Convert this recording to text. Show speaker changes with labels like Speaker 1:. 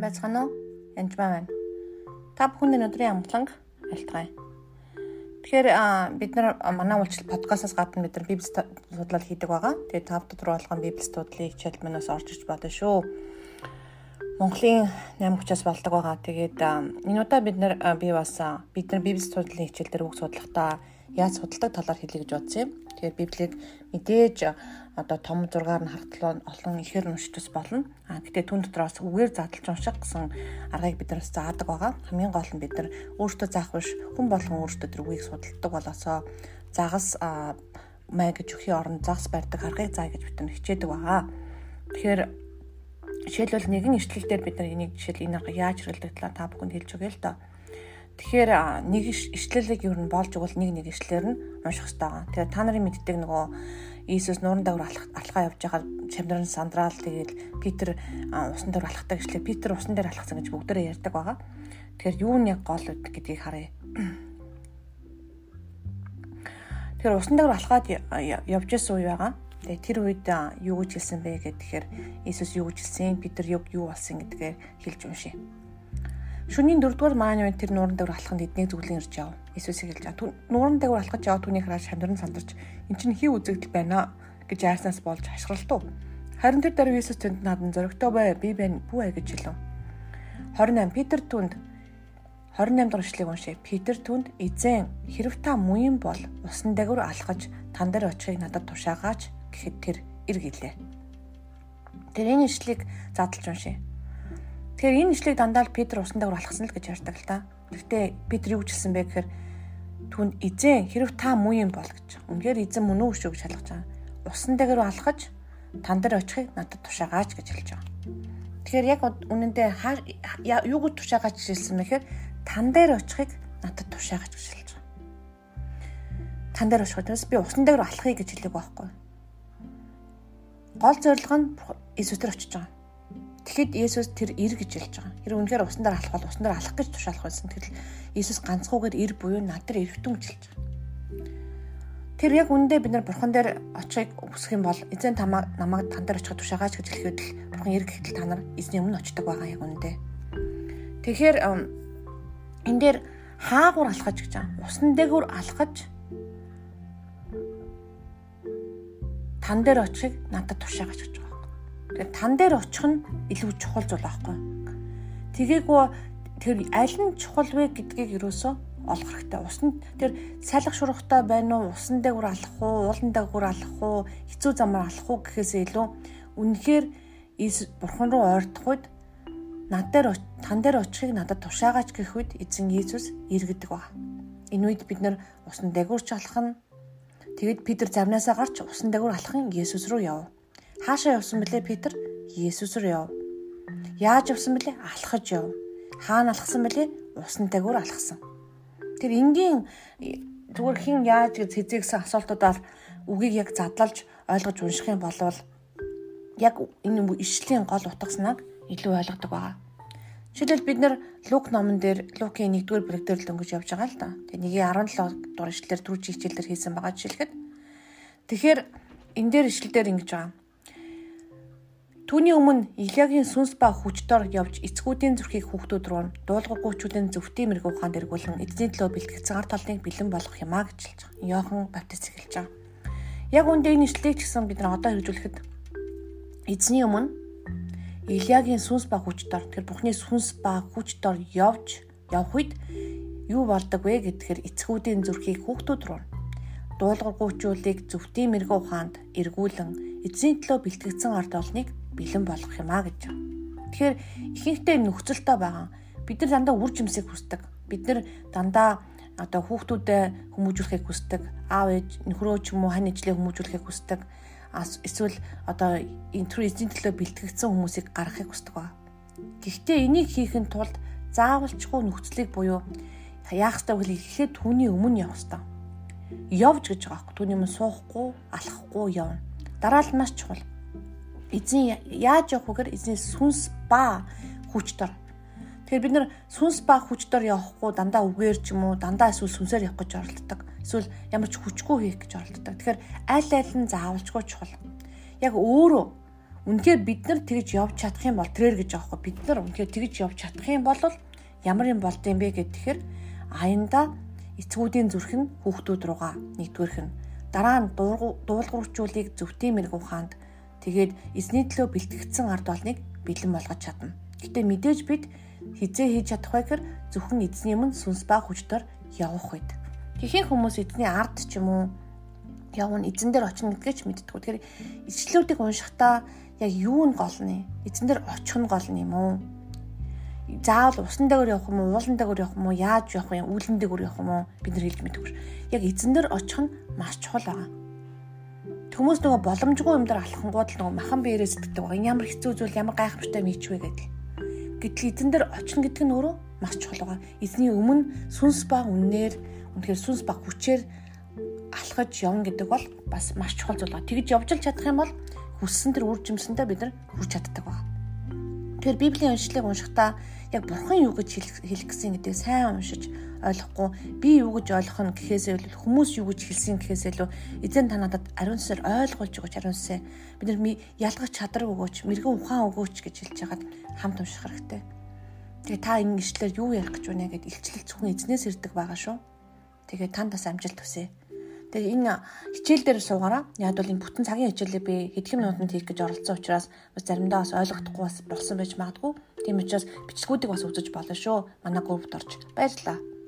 Speaker 1: сайн байцгаана уу? Янжмаа байна. Та бүхэнд өнөөдрийн амгланг альтгая. Тэгэхээр бид нар манай үйлчлэл подкастаас гадна бид нар библи судлал хийдэг байгаа. Тэгээд тав дотор болгон библи судлалыг хичээл манаас орж иж бодно шүү. Монголын 8 хүчээс болдог байгаа. Тэгээд энэ удаа бид нар би бас бид нар библи судлалын хичээл дээр үг судлахдаа яаж судалдаг талаар хэлье гэж бодсон юм. Тэгэхээр библийг мэдээж одоо том зургаар нь харахтлаа олон ихээр уншдас болно. А гэтээ түн дотроос үгээр задлж унших гэсэн аргыг бид нар заадаг байгаа. Хамгийн гол нь бид нар өөртөө заах биш хүн болгон өөртөө тэр үгийг судалдаг болосоо загас май гэж өхийн оронд загас барьдаг аргыг заа гэж бид нар хичээдэг байгаа. Тэгэхээр жишээлбэл нэгэн ишлэл дээр бид нар энийг жишээл энэ арга яаж хэрэглэдэг талаар та бүхэнд хэлж өгье л доо. Тэгэхээр нэг ишлэлийг юу нь болж өгвөл нэг нэг ишлэлээр нь унших хэрэгтэй байгаа. Тэгэхээр та нарын мэддэг нөгөө Иесус нууран дагвар алхаа явж байгаа чамдрын сандраал тэгээд Питер усан дээр алхахдаг гэжлээ. Питер усан дээр алхсан гэж бүгдээрээ ярьдаг байгаа. Тэгэхээр юу нь яг гол үд гэдгийг харъя. Тэгэхээр усан дээр алхаад явж исэн үе байгаа. Тэгээ тэр үед юу гэж хэлсэн бэ гэхээр Иесус юу гэж хэлсэн, Питер юу юу болсон гэдгээ хэлж уншия. Шөнийн 4-р маань тэр нууран дээр алханд эднийг зүглэн ирж яв. Иесусийг хэлж байгаа. Нууран дээр алхаж яваа түүний хараа шамдран сандарч эн чинь хий үзэгдэл байна гэж айснаас болж хашгиралтуу. Харин тэр даруй Иесус тэнд надан зөрөгтэй бай. Би байна. Бүү гэж хэлв. 28 Питер түнд 28 дахь ишлэгийг уншъя. Питер түнд эзэн хэрв та муин бол усан дагвар алхаж тан дээр очихыг надад тушаагаач гэхэд тэр ир гэлээ. Тэр энэ ишлэгийг задлж уншъя. Тэгэхээр энэ ишлэгийг дандаа л Петр усан дагвар алхсан л гэж ярьдаг л та. Гэхдээ Петр юу гэжсэн бэ гэхээр түн эзэн хэрв та муу юм бол гэж. Үнэхээр эзэн мөн үү шүү гэж шалгаж байгаа. Усан дагвар алхаж тан дээр очихыг надад тушаагаач гэж хэлж байгаа. Тэгэхээр яг үнэндээ юу гэж тушаагаач хэлсэн бэ гэхээр тан дээр очихыг надад тушаагаач гэж хэлж байгаа. Тан дээр очих учраас би усан дагвар алхахыг гэж хэлээг байхгүй. Гол зорилго нь Иесус төр очиж байгаа Тэгэхэд Есүс тэр ир гэж хэлж байгаа. Тэр үнэхээр усан дээр алах бол усан дээр алах гэж тушаалах байсан. Тэгэл Есүс ганцхуугаар ир буюу над дээр эргэтэн гэж хэлж байгаа. Тэр яг үндэ бид нар бурхан дээр очихыг хүсэх юм бол эзэн тамаа намайг тан дээр очиход тушаагаач гэж хэлэхэд л бурхан ир гэхэл та нар эзний өмнө очдог байгаа яг үндэ. Тэгэхээр энэ дээр хаагур алхаж гэж байгаа. Усан дээгүүр алхаж тан дээр очихыг надад тушаагаач гэж Тэгэхээр тан дээр очих нь илүү чухал зүйл аахгүй. Тэгээгүй тэр аль нь чухал вэ гэдгийг юусоо олох хэрэгтэй. Усан тэр салах шурхтай байна уу, усан дээгүр алах уу, уулан дээгүр алах уу, хэцүү замаар алах уу гэхээсээ илүү үнэхээр бурхан руу ойртох үед над дээр тан дээр очихыг надад тушаагаач гэх үед эзэн Иесус иргэдэг ба. Энэ үед бид нар усан дээгүрч алах нь тэгэд Питер завнаасаа гарч усан дээгүр алахын Иесус руу яв. Хаашаа явсан бэлээ Питер? Есүс рүү яв. Яаж явсан бэлээ? Алхаж яв. Хаана алхсан бэлээ? Усны дагуур алхсан. Тэр энгийн зүгээр хин яаж гэж хэзээгсэн асуултуудаар үгийг яг задлалж ойлгож унших юм бол яг энэ ишлийн гол утга санааг илүү ойлгодог байгаа. Жишээлбэл бид нэр Лук номон дээр Лукийн 1-р бүлэг дээр л өнгөж явж байгаа л да. Тэгээ 17 дугаар ишлэлээр түрүү хичээлээр хийсэн байгаа жишээлхэд. Тэгэхээр энэ дээр ишлэлээр ингэж байгаа. Түүний өмнө Илиягийн сүнс ба хүчдор явж эцгүүдийн зүрхийг хүүхдүүд рүү дуулгагүйчүүдийн зөвхтийн мэрэгүү хаанд эргүүлэн эзний төлөө бэлтгэгдсэн ард талныг бэлэн болгох юмаа гэж хэлж байгаа. Йохан баптист хэлж байгаа. Яг үндэ энэ ишлэлийг ч гэсэн бид нар одоо хэрэгжүүлэхэд эзний өмнө Илиягийн сүнс ба хүчдор тэр Бурхны сүнс ба хүчдор явж явх үед юу болдог вэ гэдгээр эцгүүдийн зүрхийг хүүхдүүд рүү дуулгаргуйчуулыг зөвхтийн мэрэгүү хаанд эргүүлэн эзний төлөө бэлтгэгдсэн ард олныг бэлэн болгох юм а гэж. Тэгэхээр ихэнхдээ нөхцөлтэй байгаа. Бид нар дандаа үр жимсийг хүсдэг. Бид нар дандаа одоо хүүхдүүдэд хүмүүжүүлэхийг хүсдэг. Аав ээж нөхрөө ч юм уу хань ижлээ хүмүүжүүлэхийг хүсдэг. Эсвэл одоо интер эзэн төлөө бэлтгэгдсэн хүмүүсийг гаргахыг хүсдэг ба. Гэхдээ энийг хийхэд тулд заавалчгүй нөхцөлийг буюу яах ёстой вэ гэхэл эхлээд түүний өмнө явах ёстой. Явж гэж байгаа байхгүй. Түүний өмнө суухгүй, алхахгүй явна. Дараа нь маш чухал эзэн яаж явах вэгээр эзний сүнс ба хүч дор. Тэгэхээр бид нар сүнс ба хүч дор явахгүй дандаа үгээр ч юм уу дандаа эсвэл сүнсээр явах гэж оролддог. Эсвэл ямар ч хүчгүй хийх гэж оролддог. Тэгэхээр аль аль нь заавалчгүй чухал. Яг өөрөө үнэхээр бид нар тэгж явж чадах юм бол тэрэр гэж аахгүй бид нар үнэхээр тэгж явж чадах юм бол ямар юм болд юм бэ гэхээр аянда эцгүүдийн зүрх нь хүүхдүүд руугаа нэгдүгээрх нь дараа нь дуулуурчуулыг зөвхөн мэрэг ухаанд тэгээд эзний төлөө бэлтгэгдсэн ард олныг бэлэн болгож чадна. Гэтэ мэдээж бид хизээ хийж чадах гэхээр зөвхөн эзний өмнө сүнс ба хүчээр явах үед. Тэхийн хүмүүс эзний ард ч юм уу явна эзэн дээр очно гэдгээ ч мэддэг. Тэгэхээр ишлүүдийг уншихдаа яг юу нь гол нь? Эзэн дээр очих нь гол нь юм уу? заавал усан дээгүүр явах юм уу, уулан дээгүүр явах юм уу, яаж явах юм, үүлэн дээгүүр явах юм уу бид нар хэлж мэдгүй. Яг эзэн дээр очих нь маш чухал байгаа. Хүмүүс нөгөө боломжгүй юм дээр алхангууд л нөгөө махан биерээ сэтгэдэг байгаа. Ямар хэцүү зүйл, ямар гайхамшигтай мэдчихвэ гэдэг. Гэтэл эзэн дээр очих гэдэг нь өөрөө маш чухал байгаа. Эзний өмнө сүнс ба үннээр үнэхээр сүнс ба хүчээр алхаж явна гэдэг бол бас маш чухал зүйл байна. Тэгж явж л чадах юм бол хүссэн тэр үр жимсэндээ бид нар хүрч чаддаг байна. Тэгэхээр Библийн уншлагыг уншихдаа яг бурхан юу гэж хэлэх гэсэн гэдгийг сайн уншиж ойлгохгүй би юу гэж ойлгох нь гэхээсээ илүү хүмүүс юу гэж хэлсэн гэхээсээ илүү эзэн та надад ариун сүнсээр ойлгуулж өгөөч ариун сүнсээ бид нар ялгах чадраг өгөөч мэрэгэн ухаан өгөөч гэж хэлж хагаад хамт унших хэрэгтэй. Тэгээ та энэ ишлэлээр юу ярих гэж байна гэд илчлэл зөвхөн эзнээс ирдэг байгаа шүү. Тэгээ танд бас амжилт хүсье. Тэгээ энэ хичээл дээр суугаараа яг бол энэ бүтэн цагийн хичээлээ би хэдхэн минутанд хийх гэж оролцсон учраас бас заримдаа бас ойлгохдохгүй бас болсон байж магадгүй. Тийм учраас бичлэгүүдийг бас үзэж болно шүү. Манай группт орж. Баярлалаа.